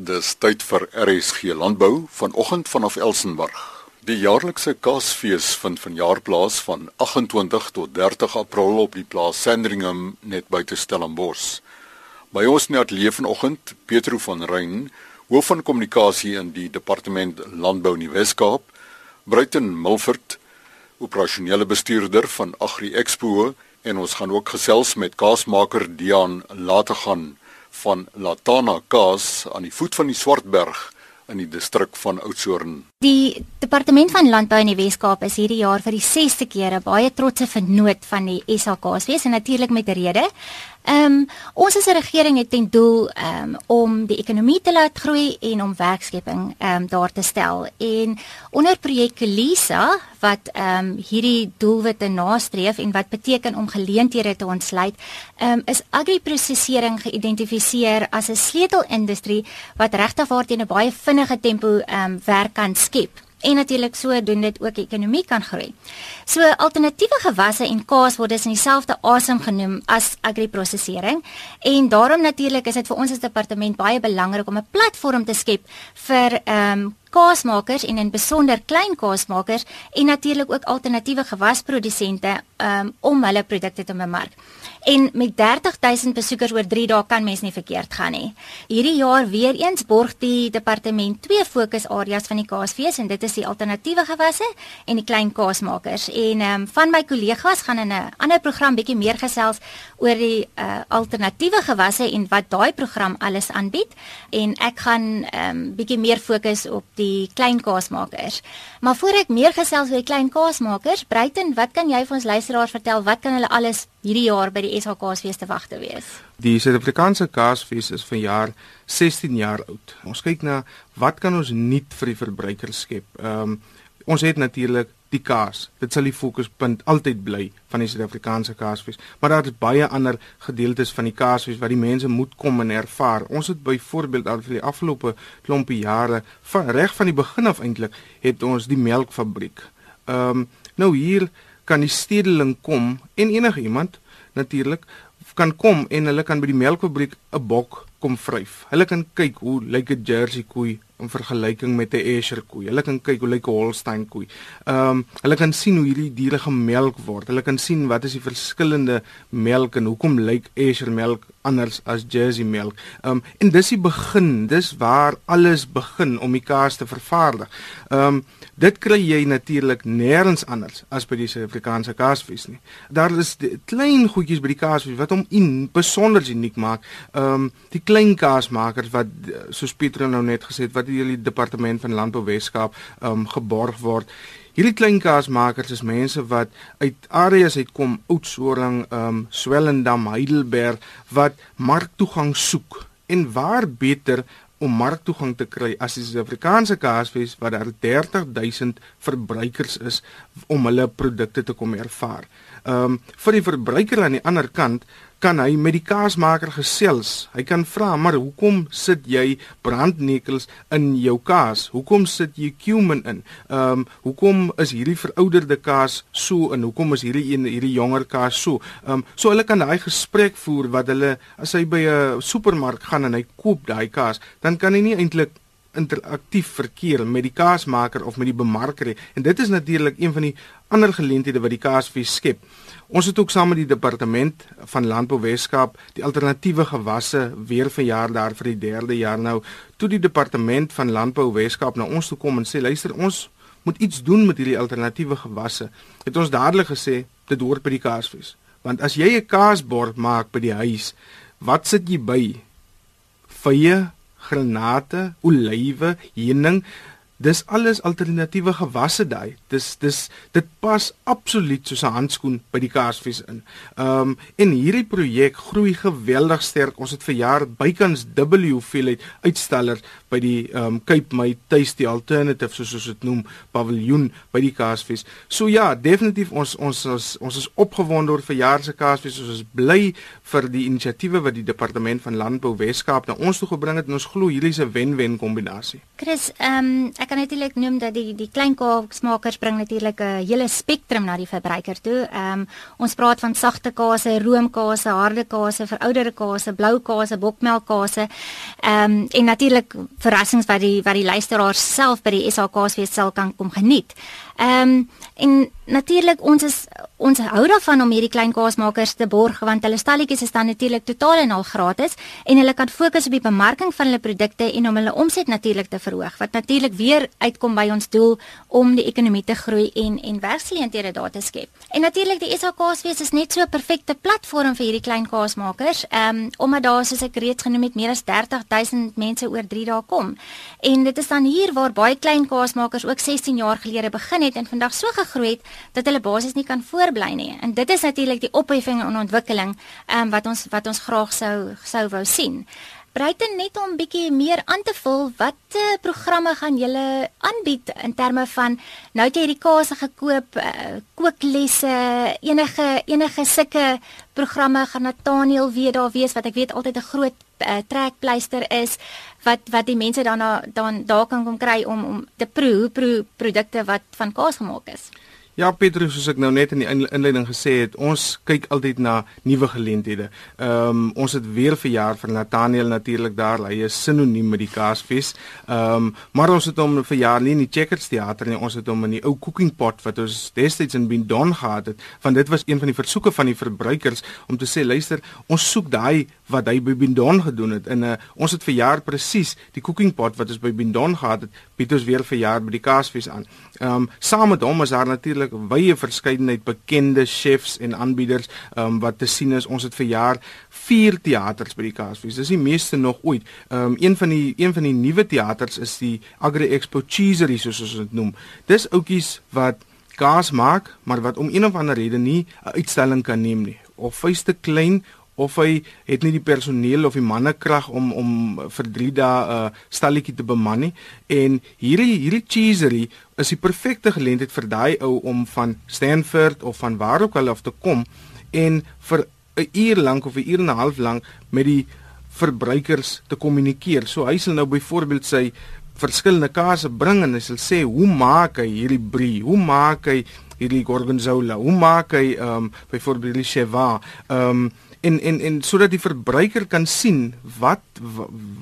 Dis tyd vir RSG Landbou vanoggend vanaf Elsenburg. Die jaarlikse kaasfees vind vanjaar plaas van 28 tot 30 April op die plaas Sandringham net buite Stellenbosch. By ons net leef vanoggend Petro van Rein, hoof van kommunikasie in die departement Landbou in die Wes-Kaap, Bruiten Milford, operasionele bestuurder van Agri Expo en ons gaan ook gesels met kaasmaker Dian Lategan van Latana Kaas aan die voet van die Swartberg in die distrik van Oudtshoorn. Die departement van landbou in die Wes-Kaap is hierdie jaar vir die 6ste keer 'n baie trotse vernoot van die SAKs wees en natuurlik met rede. Ehm um, ons as 'n regering het ten doel ehm um, om die ekonomie te laat groei en om werkskepping ehm um, daar te stel. En onder projek Lisa wat ehm um, hierdie doelwitte nastreef en wat beteken om geleenthede te ontsluit, ehm um, is agri-prosesering geïdentifiseer as 'n sleutelindustrie wat regtig waar teen 'n baie vinnige tempo ehm um, werk kan skep en natuurlik so doen dit ook die ekonomie kan groei. So alternatiewe gewasse en kaas word dus in dieselfde asem genoem as agri-prosesering en daarom natuurlik is dit vir ons as departement baie belangrik om 'n platform te skep vir ehm um, kaasmakers en in besonder klein kaasmakers en natuurlik ook alternatiewe gewasprodusente um, om hulle produkte te bemark. En met 30000 besoekers oor 3 dae kan mens nie verkeerd gaan nie. Hierdie jaar weer eens borg die departement twee fokusareas van die kaasfees en dit is die alternatiewe gewasse en die klein kaasmakers. En um, van my kollegas gaan in 'n ander program bietjie meer gesels oor die uh, alternatiewe gewasse en wat daai program alles aanbied en ek gaan um, bietjie meer fokus op die klein kaasmakers. Maar voor ek meer gesels oor die klein kaasmakers, Bruiten, wat kan jy vir ons luisteraars vertel wat kan hulle alles hierdie jaar by die SHKsfees te wag te wees? Die Suid-Afrikaanse Kaasfees is vanjaar 16 jaar oud. Ons kyk na wat kan ons nuut vir die verbruiker skep. Ehm um, ons het natuurlik die kaas. Dit sal die fokuspunt altyd bly van die Suid-Afrikaanse kaasfees, maar daar is baie ander gedeeltes van die kaasfees wat die mense moet kom en ervaar. Ons het byvoorbeeld al vir die afgelope klompie jare van reg van die begin af eintlik het ons die melkfabriek. Ehm um, nou hier kan die stedeling kom en enige iemand natuurlik kan kom en hulle kan by die melkfabriek 'n bok kom vryf. Hulle kan kyk hoe lyk 'n Jersey koei in vergelyking met 'n Ayrshire koei. Hulle kan kyk hoe lyk 'n Holstein koei. Ehm um, hulle kan sien hoe hierdie diere gemelk word. Hulle kan sien wat is die verskillende melk en hoekom lyk Ayrshire melk anders as Jersey melk. Ehm um, en dis die begin. Dis waar alles begin om die kaas te vervaardig. Ehm um, dit kry jy natuurlik nêrens anders as by die Suid-Afrikaanse kaasfees nie. Daar is klein goedjies by die kaasfees wat hom in besonder uniek maak. Ehm um, die klein kaasmakers wat soos Pieter nou net gesê het wat deur die departement van landbou Weskaap um geborg word. Hierdie klein kaasmakers is mense wat uit areas uitkom, Oudtshoorn, um Swellendam, Heidelberg wat marktoegang soek. En waar beter om marktoegang te kry as die Suid-Afrikaanse kaasfees wat daar 30000 verbruikers is om hulle produkte te kom ervaar. Um vir die verbruiker aan die ander kant kan hy met die kaasmaker gesels. Hy kan vra, "Maar hoekom sit jy brandnekels in jou kaas? Hoekom sit jy cumin in? Ehm, um, hoekom is hierdie verouderde kaas so en hoekom is hierdie een hierdie jonger kaas so?" Ehm, um, so hulle kan daai gesprek voer wat hulle as hy by 'n supermark gaan en hy koop daai kaas, dan kan hy nie eintlik interaktief verkeer met die kaasmaker of met die bemarker en dit is natuurlik een van die ander geleenthede wat die kaasfees skep. Ons het ook saam met die departement van Landbou Weskaap die alternatiewe gewasse weer verjaar daar vir die derde jaar nou toe die departement van Landbou Weskaap na ons toe kom en sê luister ons moet iets doen met hierdie alternatiewe gewasse. Het ons dadelik gesê dit hoort by die kaasfees. Want as jy 'n kaasbord maak by die huis, wat sit jy by? Vye, granate, olywe, heuning, dis alles alternatiewe gewasse daai. Dis dis dit pas absoluut soos 'n handskoen by die Kaasfees in. Ehm um, en hierdie projek groei geweldig sterk. Ons het vir jaar bykans dubbel die hoeveelheid uitstallers by die ehm um, Cape May Tasty Alternative soos ons dit noem, paviljoen by die Kaasfees. So ja, definitief ons ons ons, ons is opgewonde oor verjaar se Kaasfees. Ons is bly vir die inisiatiewe wat die departement van landbou Weskaap na ons toe gebring het en ons glo hierdie is 'n wen-wen kombinasie. Chris, ehm um, ek kan natuurlik noem dat die die klein kaasmakers bring natuurlik 'n hele spektrum na die verbruiker toe. Ehm um, ons praat van sagte kase, roomkase, harde kase, verouderde kase, blou kase, bokmelkkase. Ehm um, en natuurlik verrassings wat die wat die luisteraar self by die SAKs sal kan kom geniet. Ehm um, en natuurlik ons is ons hou daarvan om hierdie klein kaasmakers te borg want hulle stalletjies is dan natuurlik totaal en al gratis en hulle kan fokus op die bemarking van hulle produkte en om hulle omset natuurlik te verhoog wat natuurlik weer uitkom by ons doel om die ekonomie te groei en en werksgeleenthede daar te skep. En natuurlik die SAKSwees is net so 'n perfekte platform vir hierdie klein kaasmakers ehm um, omdat daar soos ek reeds genoem het meer as 30000 mense oor 3 dae kom. En dit is dan hier waar baie klein kaasmakers ook 16 jaar gelede begin het het en vandag so gegroei het dat hulle basies nie kan voorbly nie. En dit is natuurlik die opheffing en ontwikkeling um, wat ons wat ons graag sou sou wou sien. Breiten net om bietjie meer aan te vul, watter programme gaan julle aanbied in terme van nou het jy hierdie kaas gekoop, uh, kooklesse, enige enige sulke programme gaan Nathaniel weer daar wees wat ek weet altyd 'n groot uh, trekpleister is wat wat die mense daarna dan daar kan kom kry om om te proe proe produkte wat van kaas gemaak is. Ja Petrus, soos ek nou net in die inleiding gesê het, ons kyk altyd na nuwe geleenthede. Ehm um, ons het weer verjaar vir Nathaniel natuurlik daar. Hy is sinoniem met die Kaasfees. Ehm um, maar ons het hom verjaar nie in die Checkers teater nie. Ons het hom in die ou cooking pot wat ons destyds in Bindon gehad het, want dit was een van die versoeke van die verbruikers om te sê, luister, ons soek daai wat hy by Bindon gedoen het. En uh, ons het verjaar presies die cooking pot wat ons by Bindon gehad het, bied ons weer verjaar by die Kaasfees aan. Ehm um, saam met hom is daar natuurlik natuurlik wye verskeidenheid bekende chefs en aanbieders um, wat te sien is. Ons het vir jaar 4 teaters by die Kaasfees. Dis die meeste nog ooit. Um, een van die een van die nuwe teaters is die Agri Expo Cheesery soos ons dit noem. Dis oudjies wat kaas maak, maar wat om een of ander rede nie 'n uitstalling kan neem nie. Of hy's te klein of hy het nie die personeel of die mannekrag om om vir 3 dae 'n uh, stalletjie te beman nie en hierdie hierdie cheesery is die perfekte geleentheid vir daai ou om van Stanford of van waar ook al af te kom en vir 'n uur lank of 'n uur en 'n half lank met die verbruikers te kommunikeer. So hy sal nou byvoorbeeld sy verskillende kaase bring en hy sal sê hoe maak hy hierdie brie? Hoe maak hy hierdie gorgonzola? Hoe maak hy ehm um, byvoorbeeld die cheval? Ehm um, en en en sodat die verbruiker kan sien wat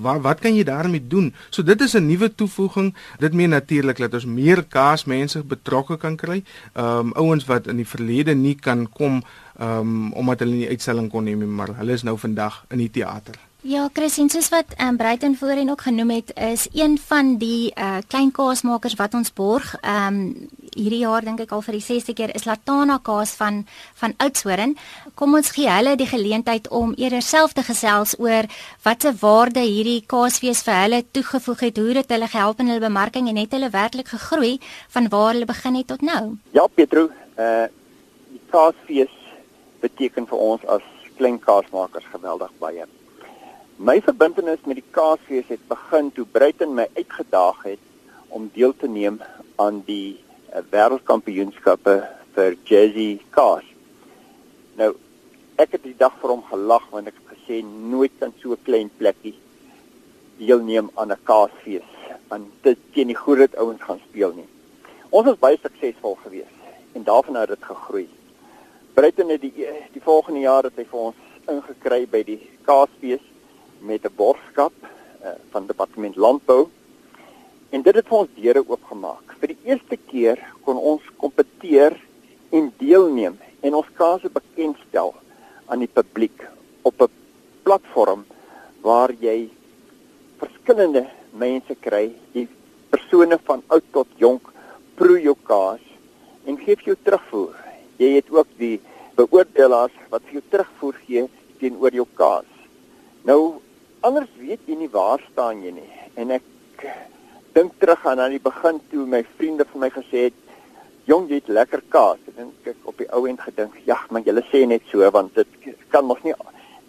wat wat kan jy daarmee doen. So dit is 'n nuwe toevoeging. Dit meen natuurlik dat ons meer kaasmense betrokke kan kry. Ehm um, ouens wat in die verlede nie kan kom ehm um, omdat hulle nie uitstalling kon neem nie, maar hulle is nou vandag in die teater. Ja, Chris, en soos wat ehm um, Breiten voorheen ook genoem het, is een van die uh klein kaasmakers wat ons borg, ehm um, hierdie jaar dink ek al vir die 6ste keer is Latana kaas van van Oudtshoorn. Kom ons gee hulle die geleentheid om eerder self te gesels oor watse waarde hierdie kaasfees vir hulle toegevoeg het, hoe dit hulle gehelp in hulle bemarking en het hulle werklik gegroei van waar hulle begin het tot nou. Ja, Petro, uh die kaasfees beteken vir ons as klein kaasmakers geweldig baie. My verbintenis met die Kaasfees het begin toe Bruiten my uitgedaag het om deel te neem aan die uh, wêreldkampioenskappe vir Jazzy Kaas. Nou, ek het die dag vir hom gelag want ek het gesê nooit kan so 'n klein plekkie deelneem aan 'n Kaasfees want dit teen die groot ouens gaan speel nie. Ons was baie suksesvol geweest en daarvan het dit gegroei. Bruiten het die die volgende jaar het hy vir ons ingekry by die Kaasfees met 'n borgskap uh, van departement landbou en dit het vir ons deure oopgemaak. Vir die eerste keer kon ons kompeteer en deelneem en ons kase bekendstel aan die publiek op 'n platform waar jy verskillende mense kry, die persone van oud tot jonk proe jou kaas en gee jou terugvoer. Jy het ook die beoordelaars wat vir jou terugvoer gee teenoor jou kaas. Nou anders weet jy nie waar staan jy nie. En ek dink terug aan aan die begin toe my vriende vir my gesê het, "Jong, jy het lekker kaas." En dink ek op die ou end gedink, "Ja, maar julle sê net so want dit kan mos nie 'n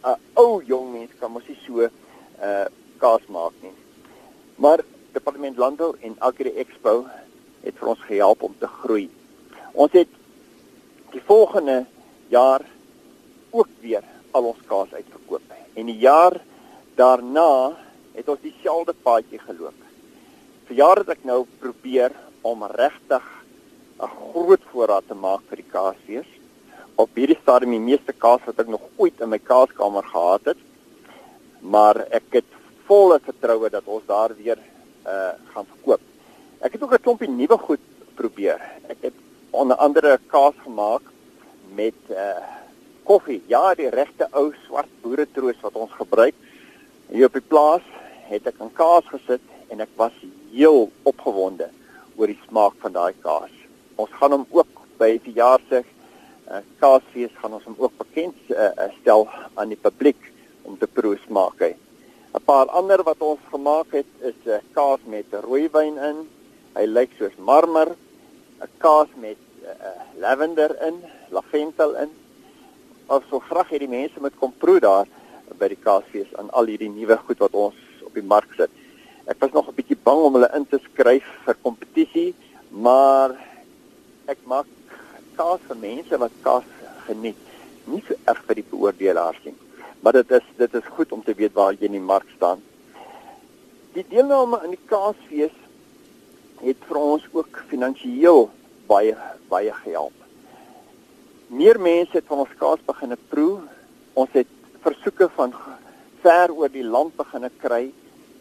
uh, ou jong mens kan mos nie so uh kaas maak nie." Maar Departement Landbou en Agri Expo het vir ons gehelp om te groei. Ons het die volgende jaar ook weer al ons kaas uitverkoop. En die jaar daarna het ons dieselfde paadjie geloop. Vir jare het ek nou probeer om regtig 'n groot voorraad te maak vir die kaasfees. Op hierdie stadium die meeste kaas wat ek nog ooit in my kaaskamer gehad het. Maar ek het volle vertroue dat ons daar weer uh gaan verkoop. Ek het ook 'n klompie nuwe goed probeer. Ek het onder andere kaas gemaak met uh koffie. Ja, die regte ou swart boeretroos wat ons gebruik hier op die plaas het ek 'n kaas gesit en ek was heel opgewonde oor die smaak van daai kaas. Ons gaan hom ook by die verjaarsdag uh, kaasfees gaan ons hom ook bekend uh, stel aan die publiek om te proe smaak hy. 'n Paar ander wat ons gemaak het is 'n uh, kaas met rooiwyn in. Hy lyk soos marmer. 'n Kaas met uh, lavender in, lavendel in. Ons so graag hê die mense moet kom proe daar by die kaasfees aan al hierdie nuwe goed wat ons op die mark sit. Ek was nog 'n bietjie bang om hulle in te skryf vir kompetisie, maar ek maak kaas vir mense wat kaas geniet, nie so erg vir die beoordelaars nie. Maar dit is dit is goed om te weet waar jy in die mark staan. Die deelname aan die kaasfees het vir ons ook finansiëel baie baie gehelp. Meer mense het van ons kaas begine proe. Ons het versoeke van ver oor die land begine kry.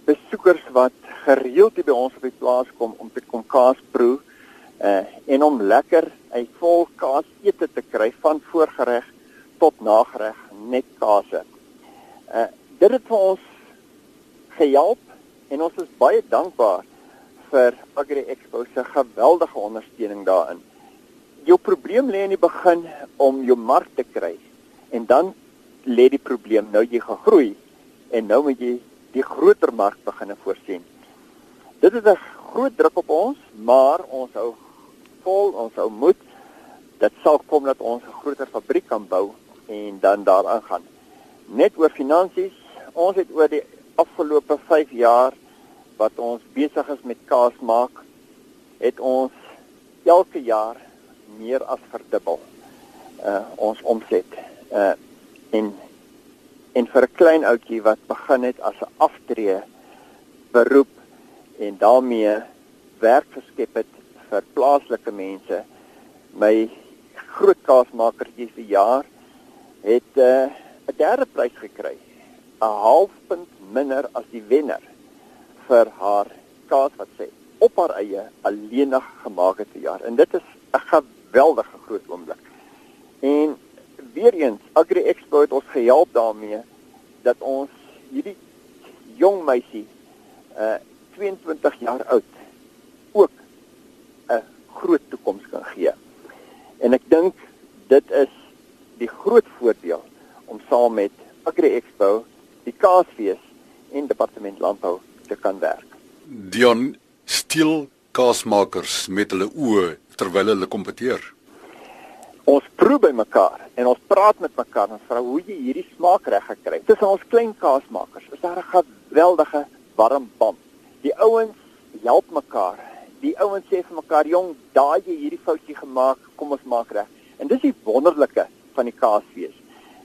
Besoekers wat gereeld by ons op die plaas kom om te kom kaas proe uh en om lekker 'n vol kaas ete te kry van voorgereg tot nagereg net kase. Uh dit het vir ons gehelp en ons is baie dankbaar vir Agri Expo se geweldige ondersteuning daarin. Jou probleem lê in die begin om jou mark te kry en dan lê die probleem nou jy gegroei en nou moet jy die groter mark begin voorsien. Dit is 'n groot druk op ons, maar ons hou vol, ons hou moed. Dit sal kom dat ons 'n groter fabriek kan bou en dan daaraan gaan. Net oor finansies, ons het oor die afgelope 5 jaar wat ons besig is met kaas maak, het ons elke jaar meer as verdubbel uh ons omset. Uh en en vir 'n klein ouetjie wat begin het as 'n aftree beroep en daarmee werk geskep het vir plaaslike mense. My groot kaasmakertjie se jaar het eh, 'n uh, derde prys gekry 'n half punt minder as die wenner vir haar kaas wat sy op haar eie alleenig gemaak het vir jaar. En dit is 'n geweldige groot oomblik. En weer eens Agri Expo het ons gehelp daarmee dat ons hierdie jong meisie uh 22 jaar oud ook 'n groot toekoms kan gee. En ek dink dit is die groot voordeel om saam met Agri Expo, die Kaasfees en Departement Landbou te kan werk. Dion stil kaasmakers met hulle oë terwyl hulle kompeteer ons proe by mekaar en ons praat met mekaar en vra hoe jy hierdie smaak reg gekry het. Tussen ons klein kaasmakers is daar 'n geweldige warm band. Die ouens help mekaar. Die ouens sê vir mekaar, "Jong, daai jy hierdie foutjie gemaak, kom ons maak reg." En dis die wonderlike van die kaasfees.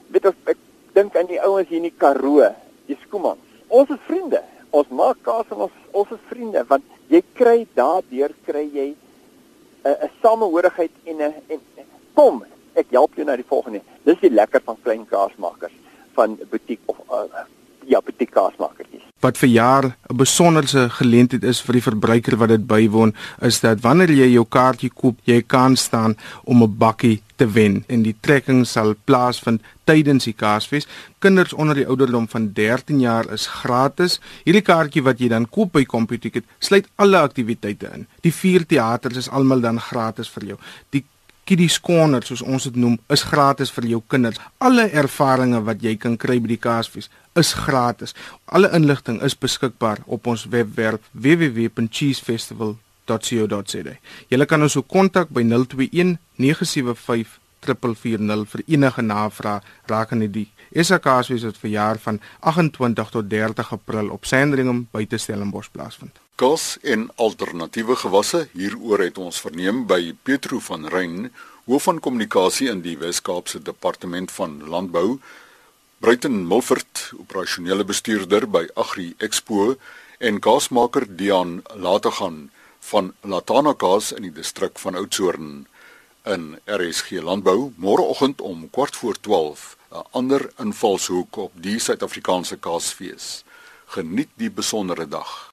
Weet of ek dink aan die ouens hier in die Karoo, die Skoomans. Ons is vriende. Ons maak kaas en ons ons is vriende want jy kry daardeur kry jy 'n samehorigheid en 'n en jou na die volgende. Dis die lekker van klein kaasmakers van butiek of uh, ja, butiek kaasmakertjies. Wat vir jaar 'n besonderse geleentheid is vir die verbruiker wat dit bywoon, is dat wanneer jy jou kaartjie koop, jy kan staan om 'n bakkie te wen en die trekking sal plaasvind tydens die Kaasfees. Kinders onder die ouderdom van 13 jaar is gratis. Hierdie kaartjie wat jy dan koop by CompuTicket, sluit alle aktiwiteite in. Die vier teaters is almal dan gratis vir jou. Die Kiddies Corner soos ons dit noem, is gratis vir jou kinders. Alle ervarings wat jy kan kry by die Kaasfees is gratis. Alle inligting is beskikbaar op ons webwerf www.cheesefestival.co.za. Jy kan ons ook kontak by 021 975 3440 vir enige navrae rakende die SAKSwees wat verjaar van 28 tot 30 April op Sandringham buite Stellenbosch plaasvind. Kos en alternatiewe gewasse hieroor het ons verneem by Petro van Rein, hoof van kommunikasie in die Wes-Kaapse Departement van Landbou, Bruiten Milford, operasionele bestuurder by Agri Expo en kaasmaker Dian Lategan van Latana Kaas in die distrik van Oudtshoorn in RSG Landbou môreoggend om kwart voor 12 'n ander invalshoek op die Suid-Afrikaanse Kaasfees. Geniet die besondere dag.